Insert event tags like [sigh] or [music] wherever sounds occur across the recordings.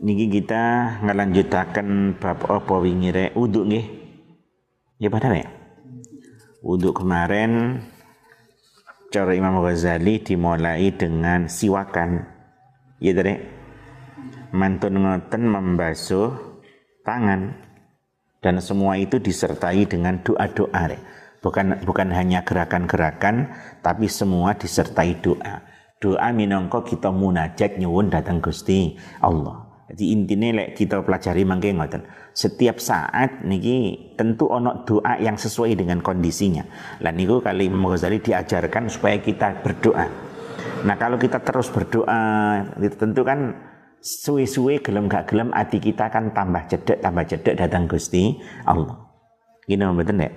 Niki kita ngelanjutakan bab apa wingi rek uduk nggih. Ya pada rek. Uduk kemarin cara Imam Ghazali dimulai dengan siwakan. Ya rek. Mantun ngoten membasuh tangan dan semua itu disertai dengan doa-doa. Bukan bukan hanya gerakan-gerakan tapi semua disertai doa. Doa minangka kita munajat nyuwun datang Gusti Allah. Jadi intinya lek kita pelajari mangke ngoten. Setiap saat niki tentu ono doa yang sesuai dengan kondisinya. Lah niku kali Imam diajarkan supaya kita berdoa. Nah kalau kita terus berdoa tentu kan suwe-suwe gelem gak gelem hati kita kan tambah cedek tambah cedek datang Gusti Allah. Gini mboten nek.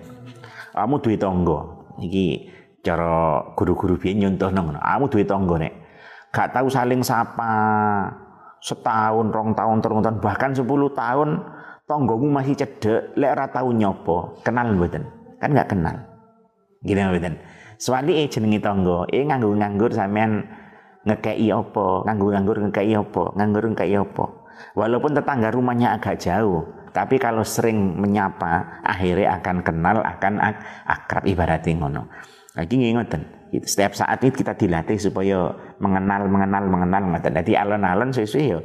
Kamu duwe tangga. Iki cara guru-guru biyen nyontohno ngono. Kamu duwe tangga nek. Gak tahu saling sapa, setahun, rong tahun, terus tahun, bahkan sepuluh tahun tonggomu masih cedek, lek ora tau nyopo, kenal mboten? Kan nggak kenal. Gini mboten. Soalnya eh jenengi tonggo, eh nganggur-nganggur sampean ngekei opo, nganggur-nganggur ngekei opo, nganggur ngekei opo. Walaupun tetangga rumahnya agak jauh, tapi kalau sering menyapa, akhirnya akan kenal, akan ak akrab ibaratnya ngono. Lagi ngoten. Setiap saat itu kita dilatih supaya mengenal mengenal mengenal ngoten. Dadi alon-alon sesuai yo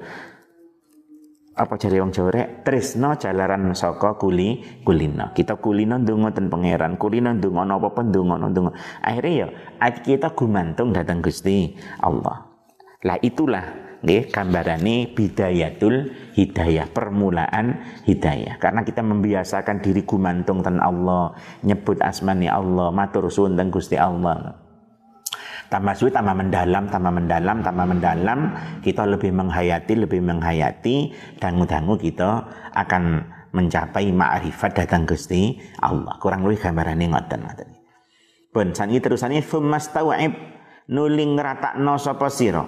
apa cari wong Jawa rek? Tresno jalaran saka kuli kulino. Kita kulino ndonga ten pangeran kulino ndonga napa pun ndonga ndonga. Akhirnya ya kita gumantung datang Gusti Allah. Lah itulah nggih gambarane bidayatul hidayah permulaan hidayah. Karena kita membiasakan diri gumantung ten Allah nyebut asmani Allah matur suwun Gusti Allah. Tambah sulit tambah mendalam tambah mendalam tambah mendalam kita lebih menghayati lebih menghayati dangu-dangu kita akan mencapai ma'rifat datang Gusti Allah. Kurang lebih gambarannya ngoten ngoten. Pun sangi terusane fumastawib nuling no sapa sira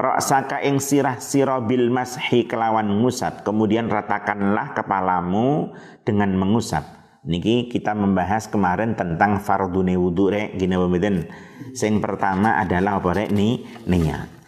Raksaka ing sirah sira bil mashi kelawan ngusap kemudian ratakanlah kepalamu dengan mengusap Niki kita membahas kemarin tentang fardune wudu rek gini pemiten. Sing pertama adalah apa rek? Ni niat.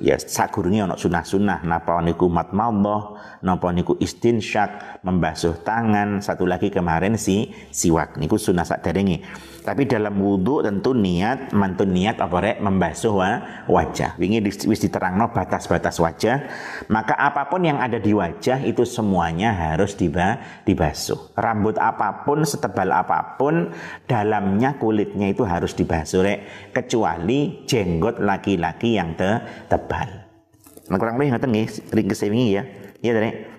Ya sakurungi ono sunah-sunah. Napa niku matmallah, napa niku istinsyak, membasuh tangan, satu lagi kemarin si siwak. Niku sunah sak derenge. Tapi dalam wudhu tentu niat, mantun niat apa rek membasuh wa, wajah. Wingi wis diterangno batas-batas wajah. Maka apa pun yang ada di wajah itu semuanya harus diba, dibasuh. Rambut apa pun, setebal apa pun, dalamnya kulitnya itu harus dibasuh rek. Kecuali jenggot laki-laki yang te, tebal. Nah kurang lebih ngoten nggih, ring kesewingi ya. Iya rek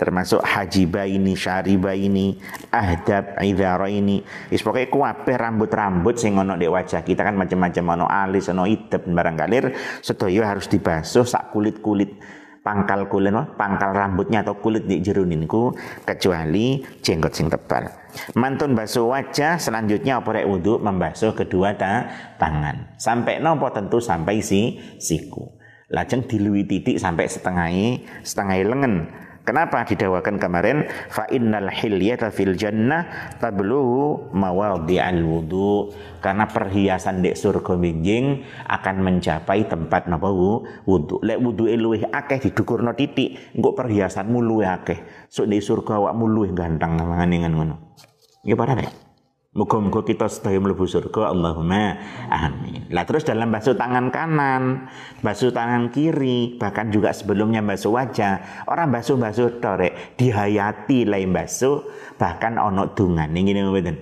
termasuk hajiba ini, syariba ini, ahdab, idhara ini. Is pokoknya kuwape rambut-rambut sing ono di wajah kita kan macam-macam ono alis, ono idep barang kalir, sedaya harus dibasuh sak kulit-kulit pangkal kulit pangkal rambutnya atau kulit di jeruninku kecuali jenggot sing tebal. Mantun basuh wajah selanjutnya apa rek wudhu membasuh kedua ta tangan. Sampai nopo tentu sampai si siku. Lajeng dilui titik sampai setengah setengah lengan Kenapa didawakan kemarin? Fa innal hilyata fil jannah tabluhu mawadhi'al wudu. Karena perhiasan di surga binjing akan mencapai tempat napa wudu. Lek wudu luwih akeh didukurno titik, engko perhiasanmu luwih akeh. Sok di surga awakmu luwih ganteng ngene ngono. Nggih padha nek. Muga-muga kita sedaya mlebu surga Allahumma amin. Lah terus dalam basuh tangan kanan, basuh tangan kiri, bahkan juga sebelumnya basuh wajah, orang basuh-basuh torek dihayati lain basuh bahkan ono dungan ini mboten.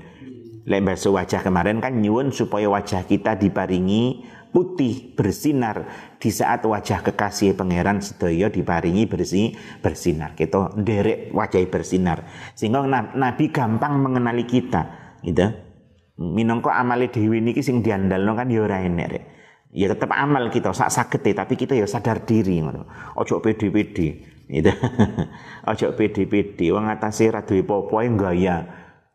Lain basuh wajah kemarin kan nyuwun supaya wajah kita diparingi putih bersinar. Di saat wajah kekasih pangeran sedaya diparingi bersih bersinar. Kita derek wajah bersinar. Sehingga nabi gampang mengenali kita gitu minangka amale dhewe niki sing diandalno kan ya ora enek rek ya tetap amal kita sak saged tapi kita ya sadar diri ngono ojo pede-pede Itu. [laughs] Ojo pede-pede wong atase ra duwe apa-apa gaya.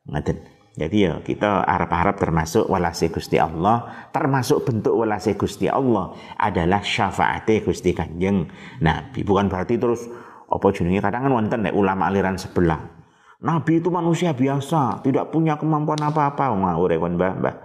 Ngoten. Jadi ya kita harap-harap termasuk walase Gusti Allah, termasuk bentuk walase Gusti Allah adalah syafaate Gusti Kanjeng Nabi. Bukan berarti terus apa jenenge kadang kan wonten ulama aliran sebelah. Nabi itu manusia biasa, tidak punya kemampuan apa-apa. Ngawur kon Mbah, Mbah.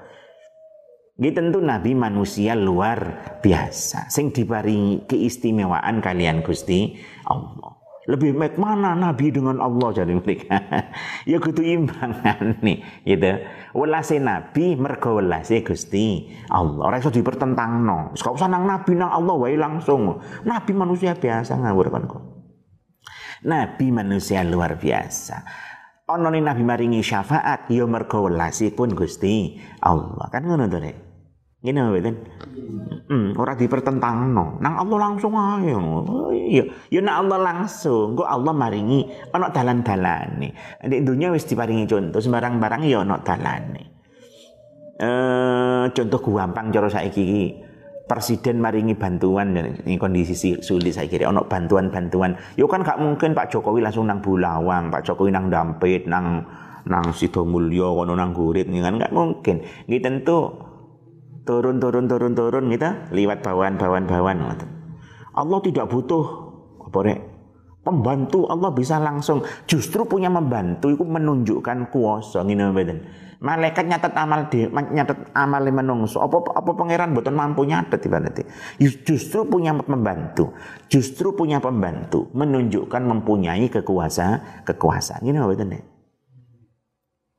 Ini tentu Nabi manusia luar biasa, sing diparingi keistimewaan kalian Gusti Allah. Lebih baik mana Nabi dengan Allah jadi mereka [laughs] ya kudu imbangan nih gitu welase Nabi mergo welase Gusti Allah. Ora iso dipertentangno. Wis usah nang Nabi nang Allah wae langsung. Nabi manusia biasa ngawur kok. Nabi manusia luar biasa ono Nabi maringi syafaat ya mergo welase pun Gusti Allah kan ngono to Ngene mboten. Hmm, ora dipertentangno. Nang Allah langsung ae. Iya, ya nak Allah langsung, kok Allah maringi ana dalan-dalane. Nek dunya wis diparingi contoh sembarang barang ya ana dalane. Eh, contoh gampang cara saiki presiden maringi bantuan ini kondisi sulit saya kira ono bantuan-bantuan. Yo kan gak mungkin Pak Jokowi langsung nang Bulawang Pak Jokowi nang Dampit nang nang Sidomulyo kono nang Gurit kan gak mungkin. Ini tentu turun turun turun turun gitu liwat bawaan bawaan bawaan Allah tidak butuh apa rek? Pembantu Allah bisa langsung. Justru punya membantu itu menunjukkan kuasa ngene mboten malaikat nyatet amal di nyatet amal menungso. Apa apa pangeran mboten mampu nyatet ibaratnya justru punya membantu justru punya pembantu menunjukkan mempunyai kekuasa kekuasaan. Ngene mboten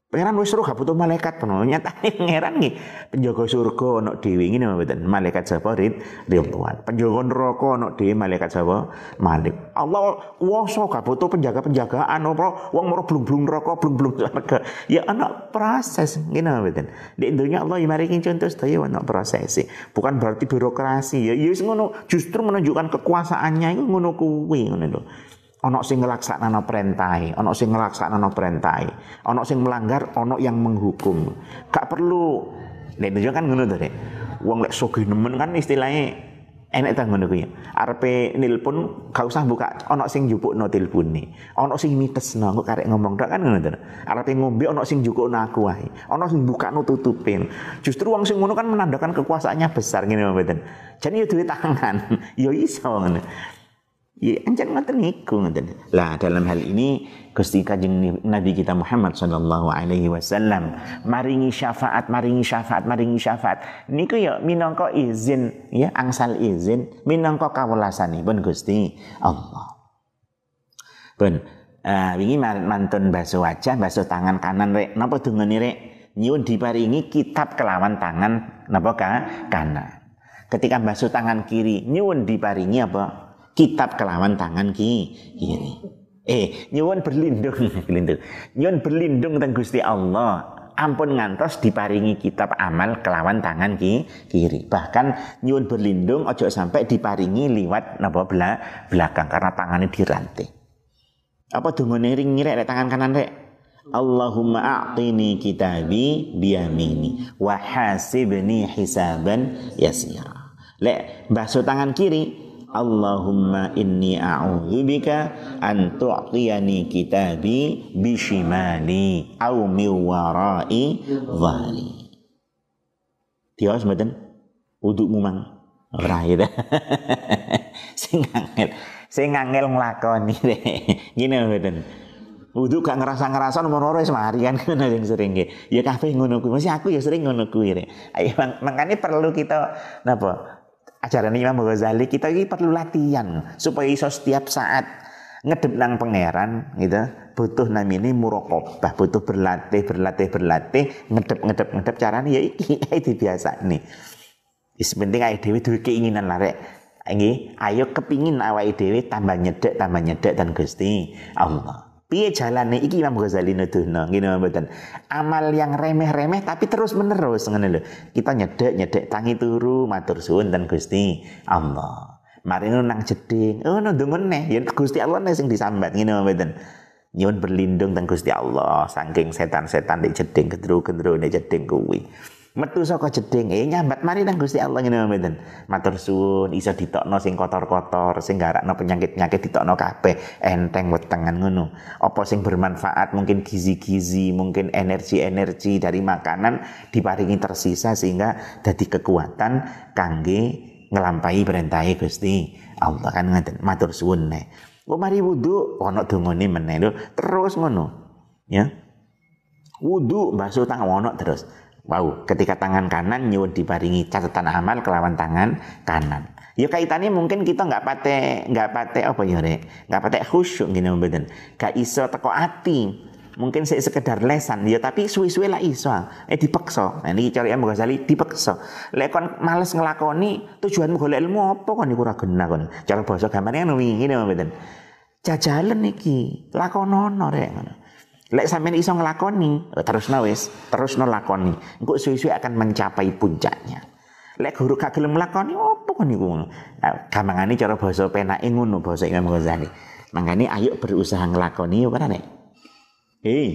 Pangeran wis suruh gak butuh malaikat peno. Nyatane [laughs] pangeran nggih penjaga surga ana dhewe ngene mboten. Malaikat sapa rid ridwan. Penjaga neraka ana dhewe malaikat sapa Malik. Allah kuwasa gak butuh penjaga-penjagaan apa wong moro blung-blung neraka blung-blung surga. Ya ana proses ngene mboten. Di dunia Allah maringi contoh sedaya ana proses. Bukan berarti birokrasi ya. Ya ngono justru menunjukkan kekuasaannya itu ngono kuwi ngono lho. Ono sing ngelaksanano perintai, ono sing ngelaksanano perintai, ono sing melanggar, ono yang menghukum. Gak perlu. Nek itu kan ngono to, Wong lek sugih nemen kan istilahnya enek ta ngono kuwi. Arepe nilpun gak usah buka ono sing njupukno tilpune. Ono sing mitesno kok karek ngomong tok kan ngono to. Arepe ngombe ono sing njukukno aku wae. Ono sing bukakno tutupin. Justru wong sing ngono kan menandakan kekuasaannya besar ngene mboten. Jadi ya duwe tangan. [laughs] ya iso ngono. Ya anjan ngoten niku ngoten. Lah dalam hal ini Gusti Kanjeng Nabi kita Muhammad sallallahu alaihi wasallam maringi syafaat, maringi syafaat, maringi syafaat. Niku ya minangka izin ya angsal izin minangka kawelasanipun Gusti Allah. Pun uh, wingi mantun basuh wajah, basuh tangan kanan rek. Napa dungane rek? Nyuwun diparingi kitab kelawan tangan napa ka kanan. Ketika basuh tangan kiri, nyuwun diparingi apa? Kitab kelawan tangan ki kiri. Eh, nyuwun berlindung, [laughs] berlindung. Nyuwun berlindung teng Gusti Allah. Ampun ngantos diparingi kitab amal kelawan tangan ki kiri. Bahkan nyuwun berlindung ojo sampai diparingi liwat napa bela, belakang karena tangannya dirantai. Apa dungane ring ngirek tangan kanan rek? Allahumma a'tini kitabi biyamini wa hasibni hisaban yasira. Lek basuh tangan kiri Allahumma inni a'udzubika an tu'tiyani kitabi bishimali au min warai dhali. Tiwas [laughs] [laughs] mboten? Uduk mumang. Ora gitu. sing angel, sing angel nglakoni. Ngene mboten. Wudu gak ngerasa-ngerasa nomor loro wis mari kan [laughs] ngono sing sering nggih. Ya kabeh ngono kuwi. Masih aku ya sering ngono kuwi rek. Ayo makanya perlu kita napa ajaran Imam Ghazali kita ini perlu latihan supaya iso setiap saat ngedep nang pangeran gitu. Butuh namanya murokobah butuh berlatih berlatih berlatih ngedep ngedep ngedep. Caranya ya iki [laughs] itu biasa nih is penting ayo dewi duwe keinginan lah rek. Ini ayo kepingin awal dewi tambah nyedek tambah nyedek dan gusti Allah Piye jalane iki Imam Ghazali nuduhno ngene mboten. Amal yang remeh-remeh tapi terus menerus ngene lho. Kita nyedek-nyedek tangi turu matur suwun dan Gusti Allah. Mari nang jeding. Oh no neh ya Gusti Allah nih sing disambat ngene mboten. Nyuwun berlindung dan Gusti Allah saking setan-setan di jeding gendru-gendru di jeding kuwi. Metu saka jeding. Eh nyambat. Mari nang Gusti Allah ngene mboten? Matur suwun. Iso ditokno sing kotor-kotor sing garakno penyakit-penyakit ditokno kabeh. Enteng wetengan ngono. Apa sing bermanfaat? Mungkin gizi-gizi mungkin energi-energi dari makanan diparingi tersisa sehingga dadi kekuatan kangge ngelampahi perintah Gusti Allah. Kan ngaten matur suwun nek. Kok mari wudu. Ana dongane meneh terus ngono. Ya. Wudu basuh tangan ono terus Wow, ketika tangan kanan nyuwun diparingi catatan amal kelawan tangan kanan. Ya kaitannya mungkin kita nggak pate nggak pate apa ya rek, nggak pate khusyuk gini mbeden. Gak iso teko ati. Mungkin saya sekedar lesan, ya tapi suwi-suwi lah iso. Eh dipaksa. Nah ini cari Imam Ghazali dipaksa. Lek kon males ngelakoni tujuanmu golek ilmu apa kon iku ora genah kon. Cara basa gambarnya ngono ngene mbeden. Jajalan iki, lakonono rek. Lek sampean iso nglakoni, eh, terus wis, terus lakoni. Engko suwe-suwe akan mencapai puncaknya. Lek guru gak gelem nglakoni opo kon niku ngono. Cara basa penake ngono basa Imam Ghazali. Mangkane ayo berusaha nglakoni yo kan nek. Hei.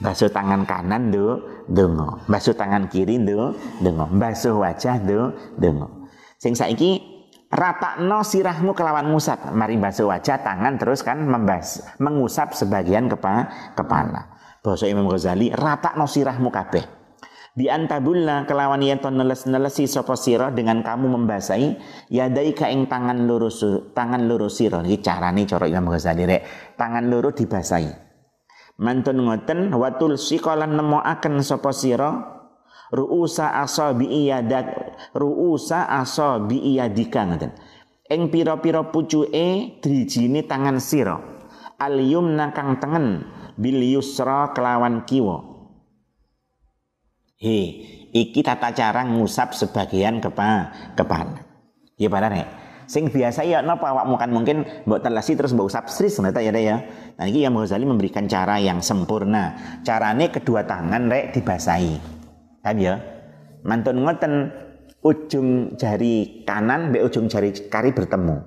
Basuh tangan kanan do, dongo. Basuh tangan kiri do, dongo. Basuh wajah do, dongo. Sing saiki no sirahmu kelawan ngusap mari basuh wajah tangan terus kan membas mengusap sebagian kepa, kepala. Bahasa Imam Ghazali no sirahmu kabeh. Di antabulla kelawan yen neles-nelesi sapa sira dengan kamu membasahi yadai ing tangan lurus tangan lurus sira. Iki carane cara Imam Ghazali rek. Tangan lurus dibasahi. Mantun ngoten watul sikolan nemoaken sapa sira ruusa iyadat ruusa asabi iyadika ngoten ing pira-pira pucuke drijine tangan sira. Al yumna kang tengen bil yusra kelawan kiwa. He iki tata cara ngusap sebagian kepa kepala ya pada nek sing biasa ya napa awakmu kan mungkin mbok telasi terus mbok usap sris ngono ya ya? Nah ini yang Ghazali memberikan cara yang sempurna. Carane kedua tangan rek dibasahi kan ya? Mantun ngoten ujung jari kanan be ujung jari kari bertemu.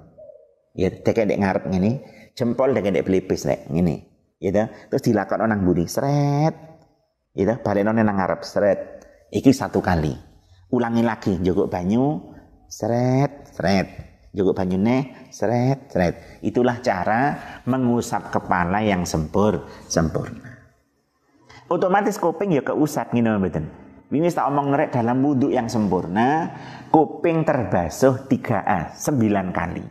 Ya dek dek ngarep ngene jempol dek dek pelipis rek ngene. Ya terus dilakukan nang budi seret ya balik nang ngarep seret iki satu kali. Ulangi lagi jogok banyu seret seret jogok banyune seret seret itulah cara mengusap kepala yang sempur sempurna otomatis kuping ya keusap ngene mboten ini tak omong nerek dalam wudhu yang sempurna, kuping terbasuh 3A, 9 kali.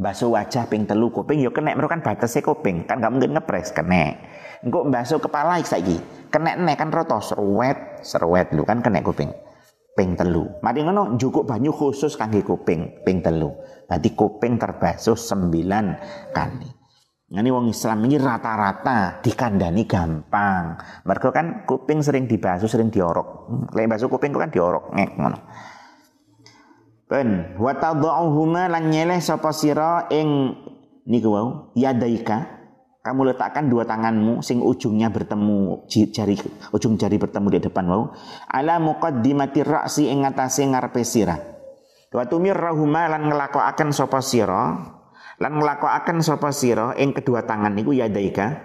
Basuh wajah ping telu kuping yo kena kan batasnya kuping, kan gak mungkin ngepres kena. Engko basuh kepala saiki, kena nek kan roto seruet, seruet lu kan kena kuping. Ping telu. Mari ngono njukuk banyu khusus kangge kuping, ping telu. Berarti kuping terbasuh 9 kali. Ini wong Islam ini rata-rata dikandani gampang. Mereka kan kuping sering dibasuh, sering diorok. Lek basuh kuping kan diorok ngek ngono. Ben, wa tad'uhuma lan nyeleh sapa sira ing niku wau yadaika kamu letakkan dua tanganmu sing ujungnya bertemu jari ujung jari bertemu di depan wau ala muqaddimati ra'si ing ngatasé ngarepe sira wa tumirrahuma lan nglakokaken sapa sira lan nglakokaken sapa sira? Ing kedua tangan niku yadaika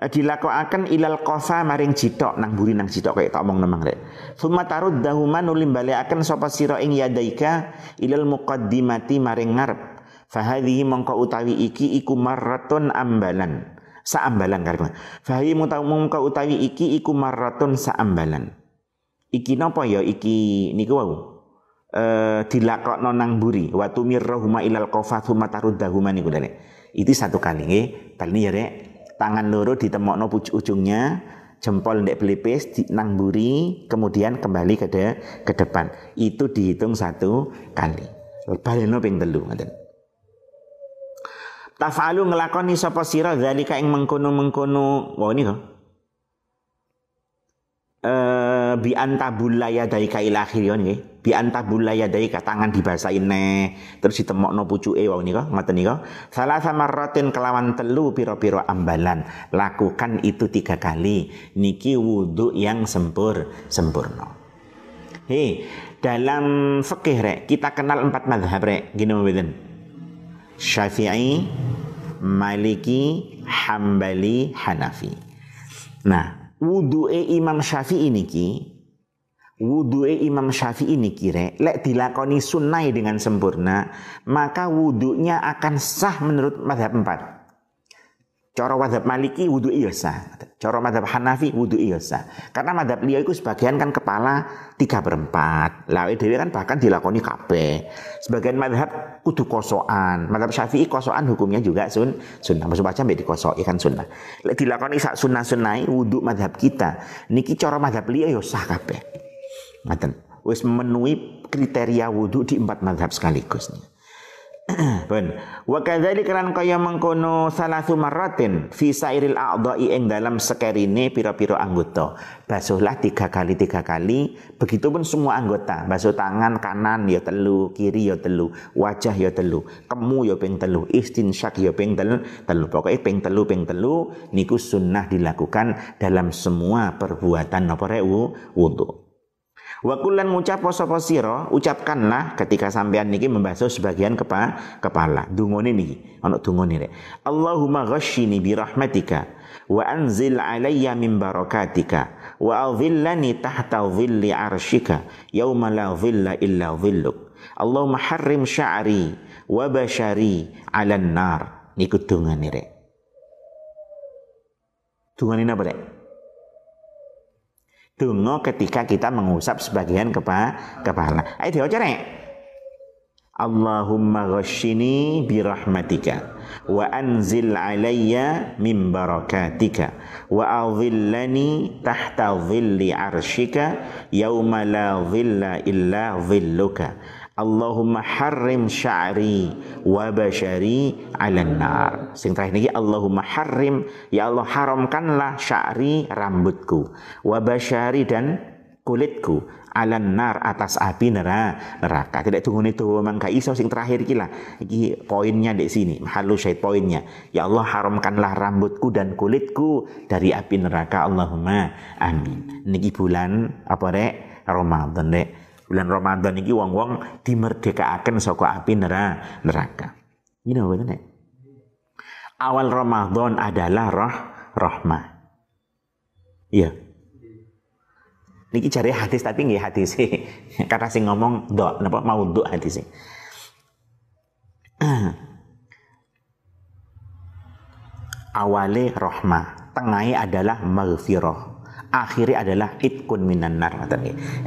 eh, dilakokaken ilal qafa maring jitok nang buri nang jitok kaya tak omong nemang rek. Summa taruddahuma nulim balekaken sapa sira ing yadaika ilal muqaddimati maring ngarep. Fahadhihi mongko utawi iki iku marratun ambalan. Saambalan karep fahadhihi mongko utawi iki iku marratun saambalan. Iki napa ya? Iki niku wau eh, dilakokno nang buri wa tumirrahuma ilal qafat huma taruddahuma niku dene. Itu satu kali nggih. Bali ya rek. Tangan loro ditemokno ujungnya, jempol ndek pelipis di nang buri, kemudian kembali ke de, ke depan. Itu dihitung satu kali. Baleno ping telu ngoten. Tafalu ngelakoni sapa sira zalika ing mengkono-mengkono. Wah ini kok. Eh bi antabulla yadaika ila akhir nggih. Bi antabulla yadaika tangan dibasahin neh terus ditemokno pucuke wau nika ngoten nika. Salah sama rotin kelawan telu piro-piro ambalan. Lakukan itu tiga kali. Niki wudhu yang sempur sempurna. Hei dalam fikih rek kita kenal empat madhab rek. Gini mboten? Syafi'i Maliki Hambali Hanafi. Nah wudu'e Imam Syafi'i niki wudu'e Imam Syafi'i niki rek lek dilakoni sunnah dengan sempurna maka wudunya akan sah menurut madhab empat Cara madhab maliki wudhu iya sah. Cara madhab Hanafi wudhu iya sah. Karena madhab liya itu sebagian kan kepala tiga berempat. Lah dewi kan bahkan dilakoni kape. Sebagian madhab kudu kosoan. Madhab Syafi'i kosoan hukumnya juga sun sunnah. Maksud baca mbek dikosoi kan sunnah. Dilakoni sak sunnah sunnah wudhu madhab kita. Niki cara madhab liya yo sah kape. Ngaten. Wis memenuhi kriteria wudhu di empat madhab sekaligus. [clears throat] Pun. Wa kadzalik kan kaya mengkono salasu marratin fi sairil a'dha'i ing dalam sekerine pira-pira anggota. Basuhlah tiga kali tiga kali, begitupun semua anggota. Basuh tangan kanan ya telu, kiri ya telu, wajah ya telu, kemu ya ping telu, istinsyak ya ping telu, telu. Pokoknya ping telu ping telu niku sunnah dilakukan dalam semua perbuatan rek wudu. Wa kullan ngucap sapa sira, ucapkanlah ketika sampean niki membasuh sebagian kepa kepala. Dungone niki, ana dungone rek. Allahumma ghashini bi rahmatika wa anzil alayya min barakatika wa adhillani tahta dhilli arshika yauma la dhilla illa dhilluk. Allahumma harrim sya'ri wa bashari 'alan nar. Niku dungane rek. Dungane napa rek? Dungo ketika kita mengusap sebagian kepa kepala. Ayo nih. Allahumma ghashini birahmatika wa anzil alayya min barakatika wa adhillani tahta dhilli arshika yawma la dhilla illa dhilluka Allahumma harrim sya'ri wa bashari 'alan nar. Sing terakhir niki Allahumma harrim ya Allah haramkanlah sya'ri rambutku wa bashari dan kulitku alan nar atas api neraka. Tidak tunggu itu memang gak iso sing terakhir iki lah. Iki poinnya di sini, mahalu syait poinnya. Ya Allah haramkanlah rambutku dan kulitku dari api neraka. Allahumma amin. Niki bulan apa rek? Ramadan rek bulan Ramadan ini wong-wong dimerdekakan saka api neraka. Ini apa betul Awal Ramadan adalah roh rahmah. Iya. Niki cari hadis tapi nggih hadis. [laughs] Kata sing ngomong dok napa? Mau dok hadis [clears throat] Awale rahmah, tengahnya adalah maghfirah akhirnya adalah itkun minan nar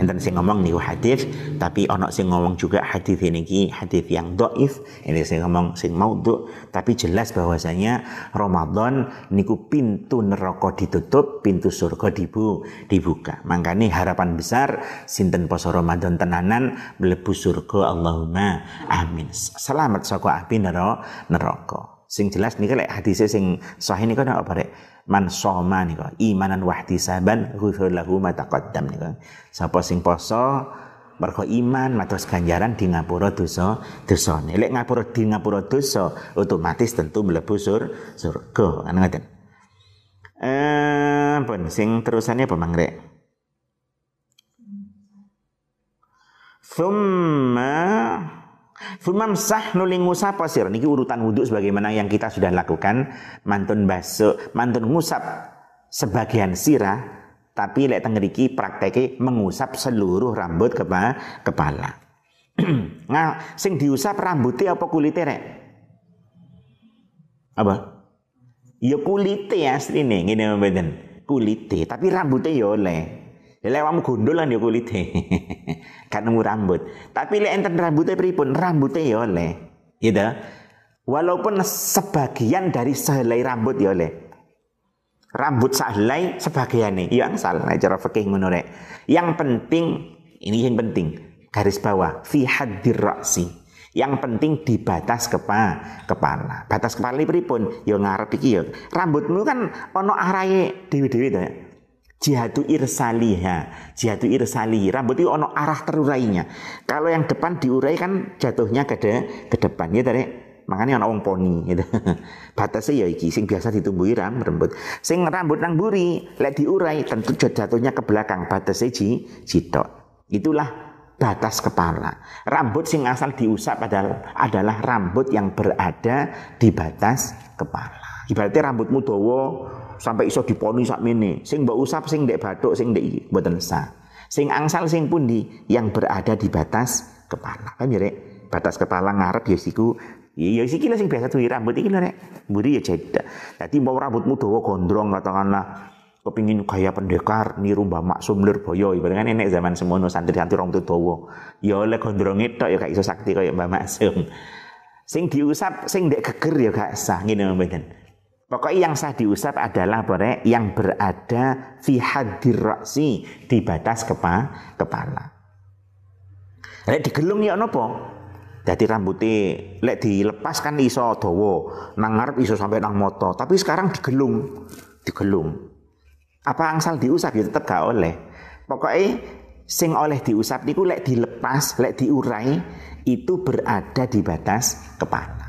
enten sing ngomong niku hadis tapi ono sing ngomong juga hadis ini ki hadis yang doif. Ini sing ngomong sing maudhu. Tapi jelas bahwasanya Ramadan niku pintu neraka ditutup pintu surga dibu dibuka. Makanya harapan besar sinten poso Ramadan tenanan mlebu surga Allahumma amin. Selamat saka api neraka. Sing jelas nih lek hadisnya sing sahih niku apa rek man soma nika imanan wahtisaban ghufir lahu ma taqaddam nika sapa sing poso mergo iman matos ganjaran di ngapura dosa dosane. Lek ngapura di ngapura dosa otomatis tentu mlebu sur surga. Kan ngoten. Eh pun sing terusannya apa mangrek Thumma sah nuli ngusap pasir. Niki urutan wudhu sebagaimana yang kita sudah lakukan. Mantun baso, mantun ngusap sebagian sirah. Tapi lek tengeriki prakteki mengusap seluruh rambut kepa, kepala. [clears throat] nah, sing diusap rambutnya apa kulitnya rek? Apa? Ya kulitnya asli nih, gini mbak Kulitnya, tapi rambutnya ya oleh. Lek awakmu gondolan ya kulite. [laughs] kan nemu rambut. Tapi lek enten rambutnya pripun? Rambutnya ya oleh. Gitu. Walaupun sebagian dari sehelai rambut ya oleh. Rambut sehelai sebagian nih. Ya salah cara fikih ngono Yang penting ini yang penting garis bawah fi haddir ra'si. Yang penting di batas kepa, kepala. Batas kepala pripun? Ya ngarep iki ya. Rambutmu kan ono arahe dewi-dewi to ya jihadu irsaliha jihadu irsali. Rambut itu ono arah terurainya. Kalau yang depan diurai kan jatuhnya ke, de, ke depan. Ya tadi makanya ono wong poni gitu. [laughs] Batasnya ya iki sing biasa ditumbuhi ram rambut. Sing rambut nang buri lek diurai tentu jatuhnya ke belakang. Batasnya ji jitok. Itulah batas kepala. Rambut sing asal diusap adalah adalah rambut yang berada di batas kepala Ibaratnya rambutmu dawa sampai iso diponi sak mene. Sing mbok usap sing ndek bathuk sing ndek iki mboten sah. Sing angsal sing pundi yang berada di batas kepala. Kan ya rek? Batas kepala ngarep ya siku Iya, ya iki sing biasa duwe rambut iki rek. Mburi ya jeda. Dadi mau rambutmu dawa gondrong katakanlah kepingin kaya pendekar niru Mbak Maksum Lirboyo ibarat kan enek zaman semono santri-santri rong dawa ya oleh gondronge tok ya gak iso sakti kaya Mbak Maksum sing diusap sing ndek geger ya gak sah ngene mboten Pokoknya yang sah diusap adalah boleh yang berada fi hadir di batas kepa, kepala. Lek digelung ya nopo? Jadi rambutnya lek dilepas kan iso dawa, nang ngarep iso sampai nang moto, tapi sekarang digelung, digelung. Apa angsal diusap ya tetep gak oleh. Pokoknya sing oleh diusap niku lek dilepas, lek diurai itu berada di batas kepala.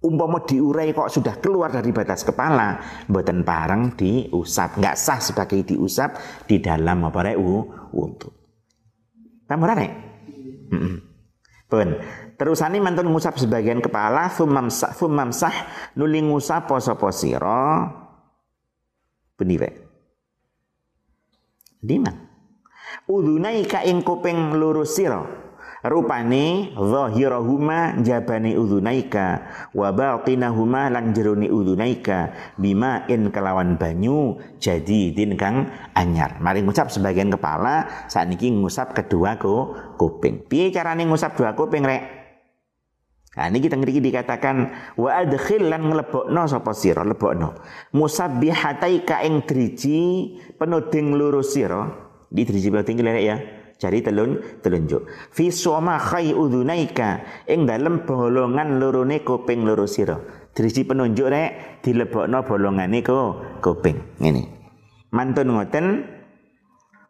Umpama diurai kok sudah keluar dari batas kepala, mboten pareng diusap, nggak sah sebagai diusap di dalam apa rek untuk. Ora rek? Pun. Terusane mantun ngusap sebagian kepala, fumamsah fumamsah nuli ngusap sapa sira. Benih Diman. Udunai ka ing kuping loro sira. Rupane zahirahuma jabani udhunaika wa batinahuma lan jerone udhunaika bima in kelawan banyu jadi din kang anyar. Mari ngucap sebagian kepala, saat niki ngusap kedua ko kuping. Piye carane ngusap dua kuping rek? Nah, ini kita ngerti dikatakan wa adkhil lan nglebokno sapa sira lebokno. Musabbihataika ing driji penuding loro sira di driji lelek ya cari telun telunjuk. Fi soma khai udhunaika ing dalem bolongan lorone kuping loro sira. Driji penunjuk rek dilebokno bolongane ko kuping. Ngene. Mantun ngoten.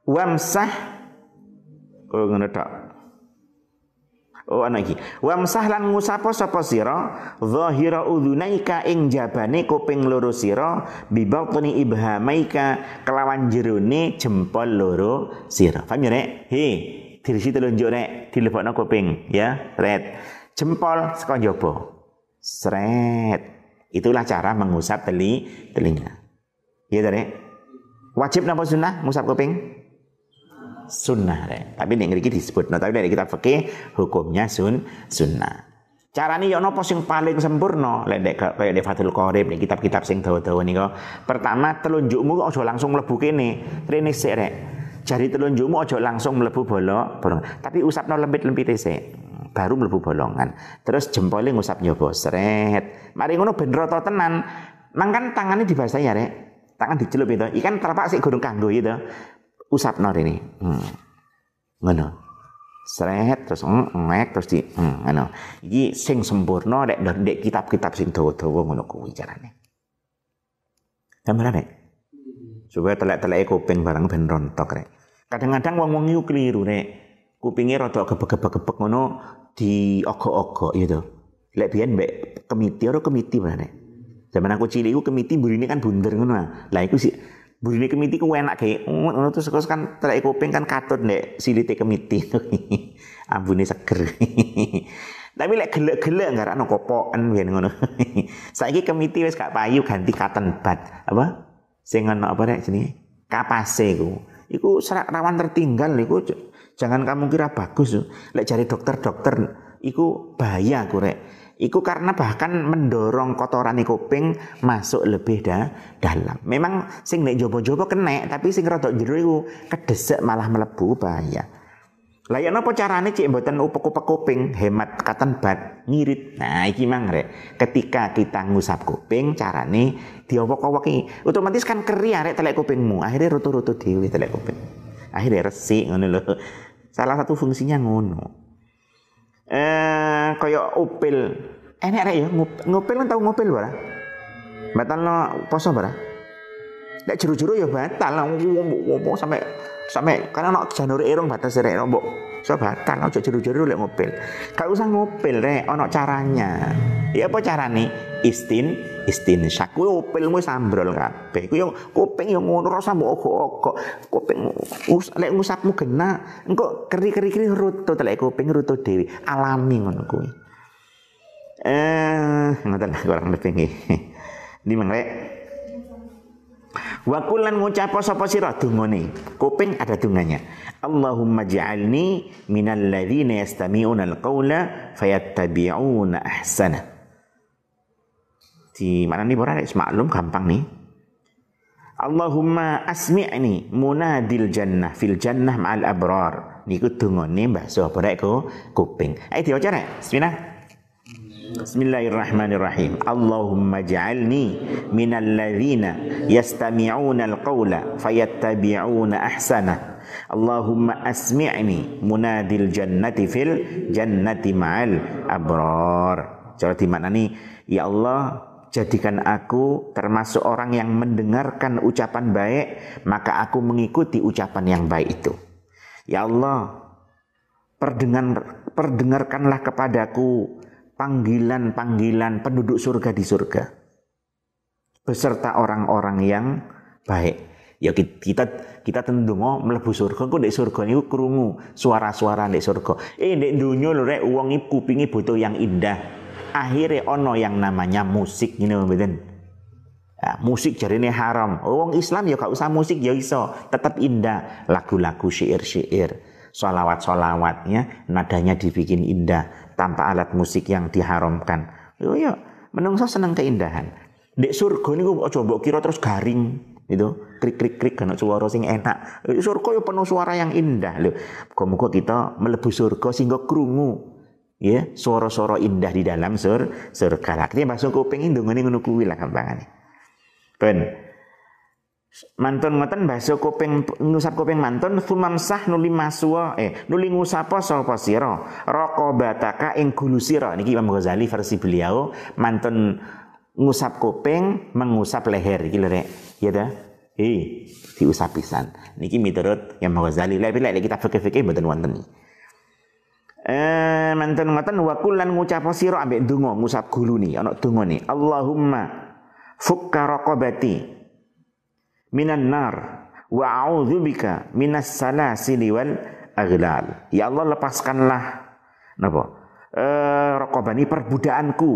Wamsah. Oh ngono tok Oh ana iki. Wa msahlan ngusapa sapa sira zahira udhunaika ing jabane kuping loro sira bi batni ibhamaika kelawan jerone jempol loro sira. Paham ya Rek? He, dirisi telunjuk Rek, dilebokno kuping ya, red. Jempol saka njaba. Sret. Itulah cara mengusap teli telinga. Iya, Rek? Wajib napa sunnah ngusap kuping? Sunnah deh. Tapi nek ngriki disebut nah, tapi dari kita fikih hukumnya sun sunnah. Carane yo nopo sing paling sempurna lek nek kaya di Fathul Qorib nek kitab-kitab sing dawa-dawa nika. Pertama telunjukmu aja langsung mlebu kene. Rene sik rek. Jari telunjukmu aja langsung mlebu bolong, bolong. Tapi usapno lempit-lempit sik. Baru mlebu bolongan. Terus jempolnya ngusap nyoba seret. Mari ngono ben rata tenan. Mangkan tangannya dibasahi ya rek. Tangan dicelup itu. Ikan terpak sik gurung kanggo gitu usap nor ini. Hmm. ngono. Seret terus mek terus di hmm, ngono. Iki sing sempurna dek dek kitab-kitab sing dawa-dawa ngono kuwi carane. Gambaran nek supaya telek-telek kuping barang ben rontok rek. Kadang-kadang wong-wong iku keliru rek. Kupinge rada gebek-gebek ngono di ogo-ogo gitu lek biyen mbek kemiti ora kemiti mana zaman aku cilik iku kemiti burine kan bunder ngono lah iku sih burine kemiti ku enak kayak ngono terus kan telek kuping kan katut nek silite kemiti [laughs] ambune seger. [laughs] Tapi lek gelek-gelek enggak ana kopoken yen ngono. [laughs] Saiki kemiti wis gak payu ganti katen bat. Apa? Sing ana apa rek jenenge? Kapase ku. Iku serak rawan tertinggal iku jangan kamu kira bagus lek cari dokter-dokter iku bahaya ku rek Iku karena bahkan mendorong kotoran kuping masuk lebih dah dalam. Memang sing nek jobo-jobo kena, tapi sing rada jero iku kedesek malah melebu bahaya. Lah ya napa carane cek mboten upek-upek kuping, hemat katen bat, ngirit. Nah, iki mang rek. Ketika kita ngusap kuping, carane diowok-owoki. Otomatis kan keri arek telek kupingmu. Akhirnya rutu-rutu dhewe telek kuping. Akhirnya resik ngono lho. Salah satu fungsinya ngono eh kaya upil. Enek rek ya ngupil kan tau ngupil ora? Batal no poso ora? Nek juru-juru ya batal ngomong sampai sampai karena nak janur irung batas rek mbok so batal aja juru-juru lek ngupil. Gak usah ngupil rek ana caranya. Ya apa carane? Istin istin syak kuwi upilmu sambrol kabeh. Kuwi kuping yo ngono rasa mbok ogok-ogok. Kuping lek ngusapmu gena engko keri-keri rutu lek kuping rutu dhewe. Alami ngono kuwi. Eh, ngoten kurang lebih nggih. Ini mengrek. Wa kullan ngucap sapa sira dungane. Kuping ada dunganya. Allahumma ja'alni minal ladzina yastami'una al-qaula fayattabi'una ahsana. Di mana nih borang maklum gampang nih. Allahumma asmi'ni munadil jannah fil jannah ma'al abrar. Niku dungane Mbah Sopo rek kuping. Ayo diwaca rek. Bismillah. Bismillahirrahmanirrahim. Allahumma ja'alni minal ladzina yastami'una al-qawla fayattabi'una ahsana. Allahumma asmi'ni munadil jannati fil jannati ma'al abrar. Cara di mana nih? Ya Allah, jadikan aku termasuk orang yang mendengarkan ucapan baik, maka aku mengikuti ucapan yang baik itu. Ya Allah, perdengar, perdengarkanlah kepadaku panggilan-panggilan penduduk surga di surga. Beserta orang-orang yang baik. Ya kita kita tentu mau melebu surga kok di surga niku krungu suara-suara di surga. Eh di dunia lho rek wong kupingi butuh yang indah akhirnya ono yang namanya musik ini mboten. Ya, musik ini haram. Oh, wong Islam ya gak usah musik ya iso, tetap indah lagu-lagu syair-syair, solawat-solawatnya nadanya dibikin indah tanpa alat musik yang diharamkan. Yo ya, menungso seneng keindahan. Dek surga niku aja mbok kira terus garing itu krik krik krik karena suara sing enak. Surga ya penuh suara yang indah lho. Muga kita melebu surga sehingga krungu ya suara-suara indah di dalam sur surga kita masuk kuping ndongane ngono kuwi lah gampangane. Ben. Mantun ngoten basa kuping ngusap kuping mantun. Sumamsah nuli maswa eh nuli ngusapa sapa sira? Raqabataka ing gulu sira. Niki Imam Ghazali versi beliau mantun ngusap kuping mengusap leher. Iki lho ya ta? Eh diusap pisan. Niki miturut Imam Ghazali. Lek lek kita fikih-fikih mboten wonten Eh manten ngoten wa kullan ngucap sira ambek donga ngusap guluni ana dongane Allahumma fukka raqabati minan nar wa a'udzubika minas salasili wal aghlal. Ya Allah lepaskanlah napa? Eh raqabani perbudaanku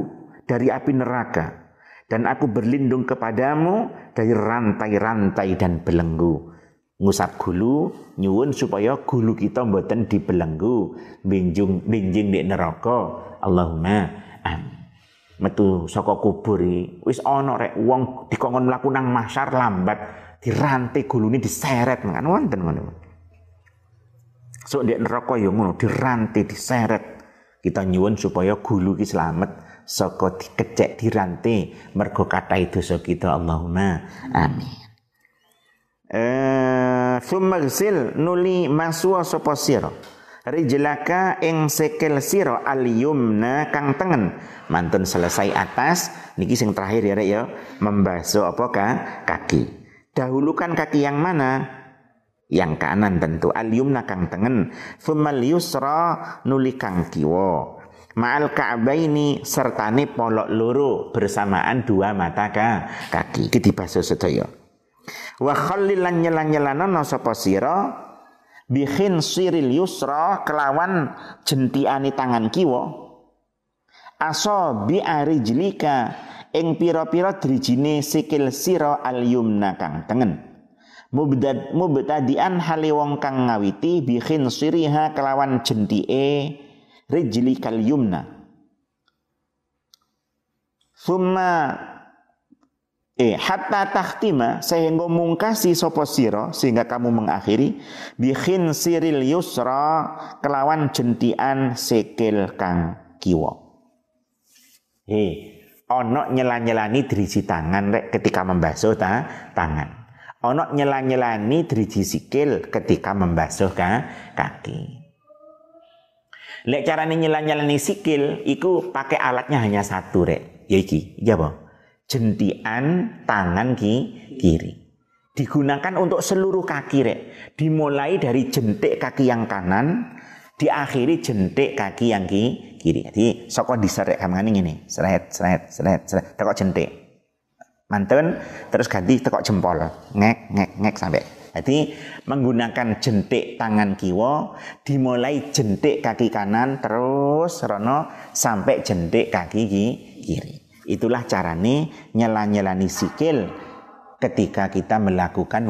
dari api neraka dan aku berlindung kepadamu dari rantai-rantai dan belenggu ngusap gulu nyuwun supaya gulu kita mboten dibelenggu. Binjung binjing di neraka. Allahumma amin metu saka kubur wis ana rek wong dikongkon mlaku nang mahsyar lambat dirantai gulune diseret kan wonten ngono. So di neraka ya ngono dirantai diseret. Kita nyuwun supaya gulu ki selamat saka dikecek dirantai mergo kathah dosa kita. Allahumma amin eh summa nuli maswa sapa sira? Rijlaka ing sekel sira al yumna kang tengen. Mantun selesai atas niki sing terakhir ya rek ya. Membasuh apa ka? Kaki. Dahulukan kaki yang mana? Yang kanan tentu. Al yumna kang tengen. Thummal yusra nuli kang kiwa. Ma'al ka'baini sertane polok loro bersamaan dua mata ka kaki. Iki dibasuh sedaya wa khallilan nyelan-nyelanono sapa sira? Bihin siril yusra kelawan jentiani tangan kiwa. Aso bi arijlika ing pira-pira drijine sikil sira al yumna kang tengen. Mubdad mubtadian hale wong kang ngawiti bihin siriha kelawan jentike rijlikal yumna. Summa Eh, hatta tahtima sehingga mungkasi sopo siro sehingga kamu mengakhiri bikin siril yusra kelawan jentian sekil kang kiwo. Hei, ono nyela-nyelani driji tangan rek ketika membasuh ta, tangan. Ono nyela-nyelani driji sikil ketika membasuh ka, kaki. Lek carane nyela-nyelani sikil iku pakai alatnya hanya satu rek. Ya iki, iya apa? Jentian tangan ki, kiri. Digunakan untuk seluruh kaki rek. Dimulai dari jentik kaki yang kanan, diakhiri jentik kaki yang ki, kiri. Jadi soko diserek kamane ngene, seret seret seret seret tekok jentik. Mantun terus ganti tekok jempol. Ngek ngek ngek sampai jadi menggunakan jentik tangan kiwa dimulai jentik kaki kanan terus rono sampai jentik kaki kiri. Itulah carane nyela-nyelani sikil ketika kita melakukan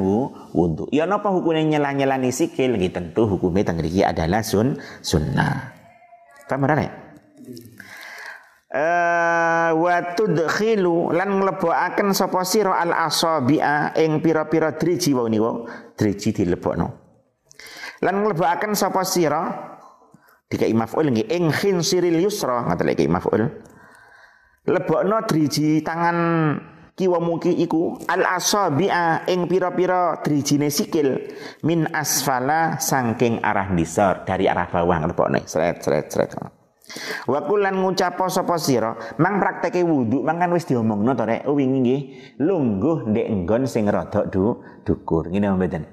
wudhu. Ya napa hukumnya nyela-nyelani sikil? Gitu tentu hukumnya tengriki adalah sun sunnah. Paham ya? Uh, wa tudkhilu lan nglebokaken sapa sira al asabi'a ing pira-pira driji wae niku driji dilebokno lan nglebokaken sapa sira dikai maf'ul nggih ing khinsiril yusra ngoten iki maf'ul lebokno driji tangan kiwa muki iku. Al asabi'a ing pira-pira drijine sikil. Min asfala saking arah disor dari arah bawah lebokne sret sret sret. Wa kulan ngucapo sapa sira, mang prakteke wudu mang kan wis diomongno to rek? Wingi nggih lungguh ndek nggon sing rada du dukur. Ngene mboten.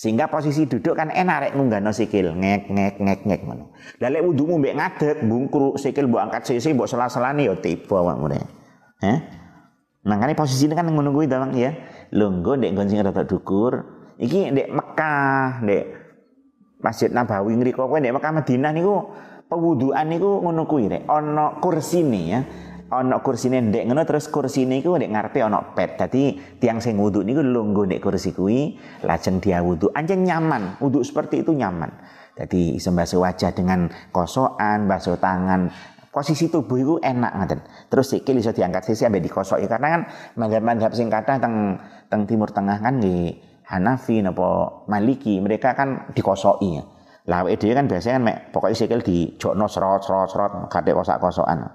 Sehingga posisi duduk kan enak rek ngunggahno sikil, ngek ngek ngek ngek ngono. Lah lek wudumu mbek ngadeg, bungkruk sikil mbok angkat sisi mbok sela-selane ya tiba awakmu rek. Heh. Makanya posisi ini kan kuwi to ya. Lungguh ndek nggon sing rada dukur. Iki ndek Mekah, ndek Masjid Nabawi ngriko kowe ndek Mekah Madinah niku pewuduan niku ngono kuwi rek ana kursine ya ana kursine ndek ngono terus kursine iku ndek ngarepe ana pet dadi tiang sing wudu niku lungguh ndek kursi kuwi lajeng dia wudu anjen nyaman wudu seperti itu nyaman jadi iso basuh wajah dengan kosokan basuh tangan posisi tubuh itu enak ngaten. Terus sikil iso diangkat sisi ambek dikosoki karena kan madhab-madhab sing kathah teng teng timur tengah kan di Hanafi napa Maliki mereka kan dikosoki ya. Lah dhewe kan biasanya kan mek pokoke sikil dijokno serot serot serot kadek kosak-kosokan.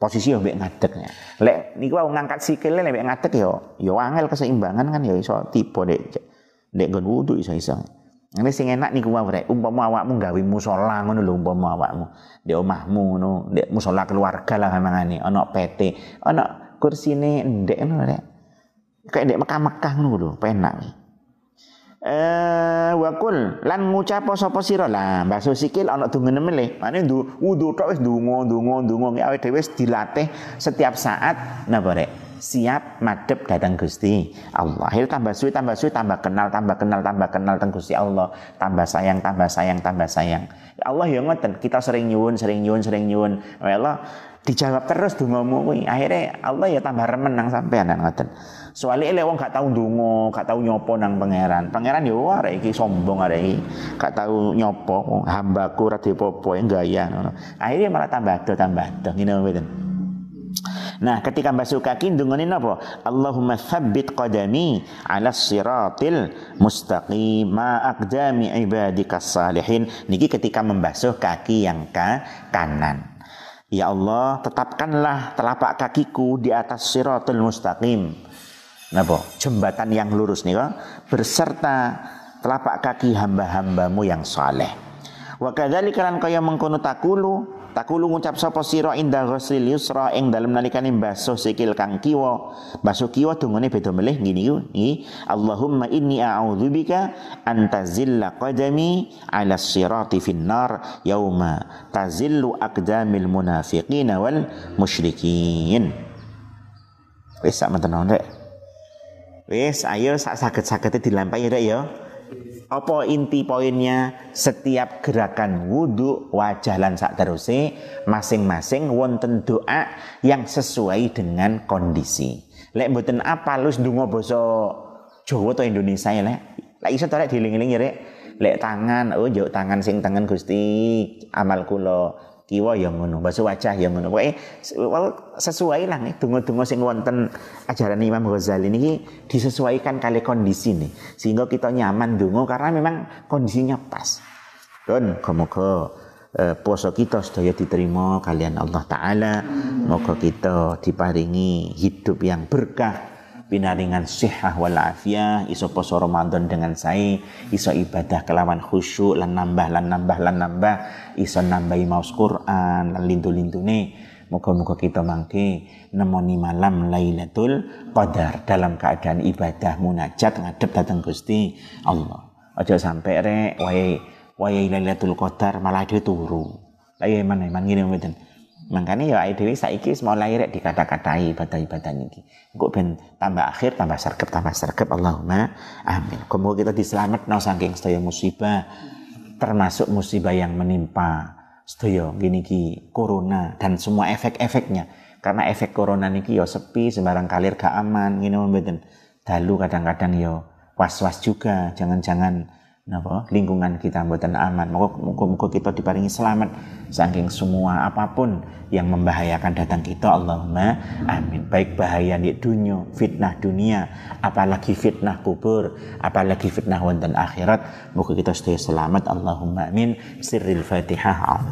Posisi yo mbek ngadeg ya. Lek niku aku ngangkat sikile lek ngadeg yo yo angel keseimbangan kan yo iso tiba dek dek nggon wudu iso-iso. Ini sing enak niku wae rek umpama awakmu gawe musala ngono lho umpama awakmu di omahmu ngono di musala keluarga lah mangane ana PT ana kursine ndek ngono rek kayak ndek Mekah-Mekah ngono lho penak eh wakul lan ngucap sapa sira lah basuh sikil ana dungene meleh mane ndu wudu tok wis ndonga ndonga ndonga awake dhewe wis dilatih setiap saat napa rek siap madep datang Gusti Allah. Akhir tambah suwi tambah suwi tambah kenal tambah kenal tambah kenal teng Gusti Allah, tambah sayang tambah sayang tambah sayang. Ya Allah ya ngoten, kita sering nyuwun sering nyuwun sering nyuwun. Allah dijawab terus dongamu kuwi. Akhirnya Allah ya tambah remen nang sampean ngoten. Soalnya ele wong gak tahu dungo, gak tahu nyopo nang pangeran. Pangeran yo arek iki sombong arek iki. Gak tahu nyopo hambaku ra dipopo gaya. Akhirnya malah tambah do tambah do ngene mboten. Nah, ketika basuh kaki dungane napa? Allahumma tsabbit qadami 'ala siratil mustaqim ma aqdami ibadikas salihin. Niki ketika membasuh kaki yang ke kanan. Ya Allah, tetapkanlah telapak kakiku di atas siratul mustaqim. Napa jembatan yang lurus nih berserta telapak kaki hamba-hambamu yang saleh. Wa kadzalika lan kaya mengkono takulu takulu ngucap sapa sira indah ghuslil yusra ing dalem nalikane basuh sikil kang kiwa. Basuh kiwa dungane beda melih ngene iki Allahumma inni a'udzubika an tazilla qadami 'ala sirati finnar yauma tazillu aqdamil munafiqina wal musyrikin. Wis sak menten rek. Wes, ayo sak sakit-sakitnya dilampahi ya. Apa inti poinnya? Setiap gerakan wudhu wajah lan sak teruse masing-masing wonten doa yang sesuai dengan kondisi. Lek mboten apa lu ndonga basa Jawa atau Indonesia ya lek. Lek iso to lek dieling-eling ya rek. Lek tangan, oh jauh tangan sing tangan Gusti amal kula kiwa yang ngono, basuh wajah yang ngono. Pokoke sesuai lah nih donga-donga sing wonten ajaran Imam Ghazali ini disesuaikan kali kondisi nih sehingga kita nyaman donga karena memang kondisinya pas. Dan semoga eh, poso kita sedaya diterima kalian Allah taala. Moga kita diparingi hidup yang berkah pinaringan sehat walafiat iso poso Ramadan dengan saya iso ibadah kelawan khusyuk lan nambah lan nambah lan nambah iso nambahi maus Quran lan lintu-lintune Moga-moga kita mangke nemoni malam Lailatul Qadar dalam keadaan ibadah munajat ngadep datang Gusti Allah. Aja sampai rek wae wae Lailatul Qadar malah dia turu. Lah ya mana man ngene. Makanya ya dhewe saiki mulai rek dikata-katai ibadah-ibadah niki. Engko ben tambah akhir tambah sergap tambah sergap Allahumma amin. Kemudian kita diselametno saking sedaya musibah termasuk musibah yang menimpa sedaya gini ki corona dan semua efek-efeknya. karena efek corona niki yo sepi sembarang kalir gak aman ngene mboten dalu kadang-kadang yo was-was juga jangan-jangan napa? Lingkungan kita mboten aman. Muga-muga kita diparingi selamat. Saking semua apa pun yang membahayakan datang kita Allahumma amin. Baik bahaya di dunia fitnah dunia apalagi fitnah kubur apalagi fitnah wonten akhirat muga kita sedaya selamat. Allahumma amin. Sirril fatihah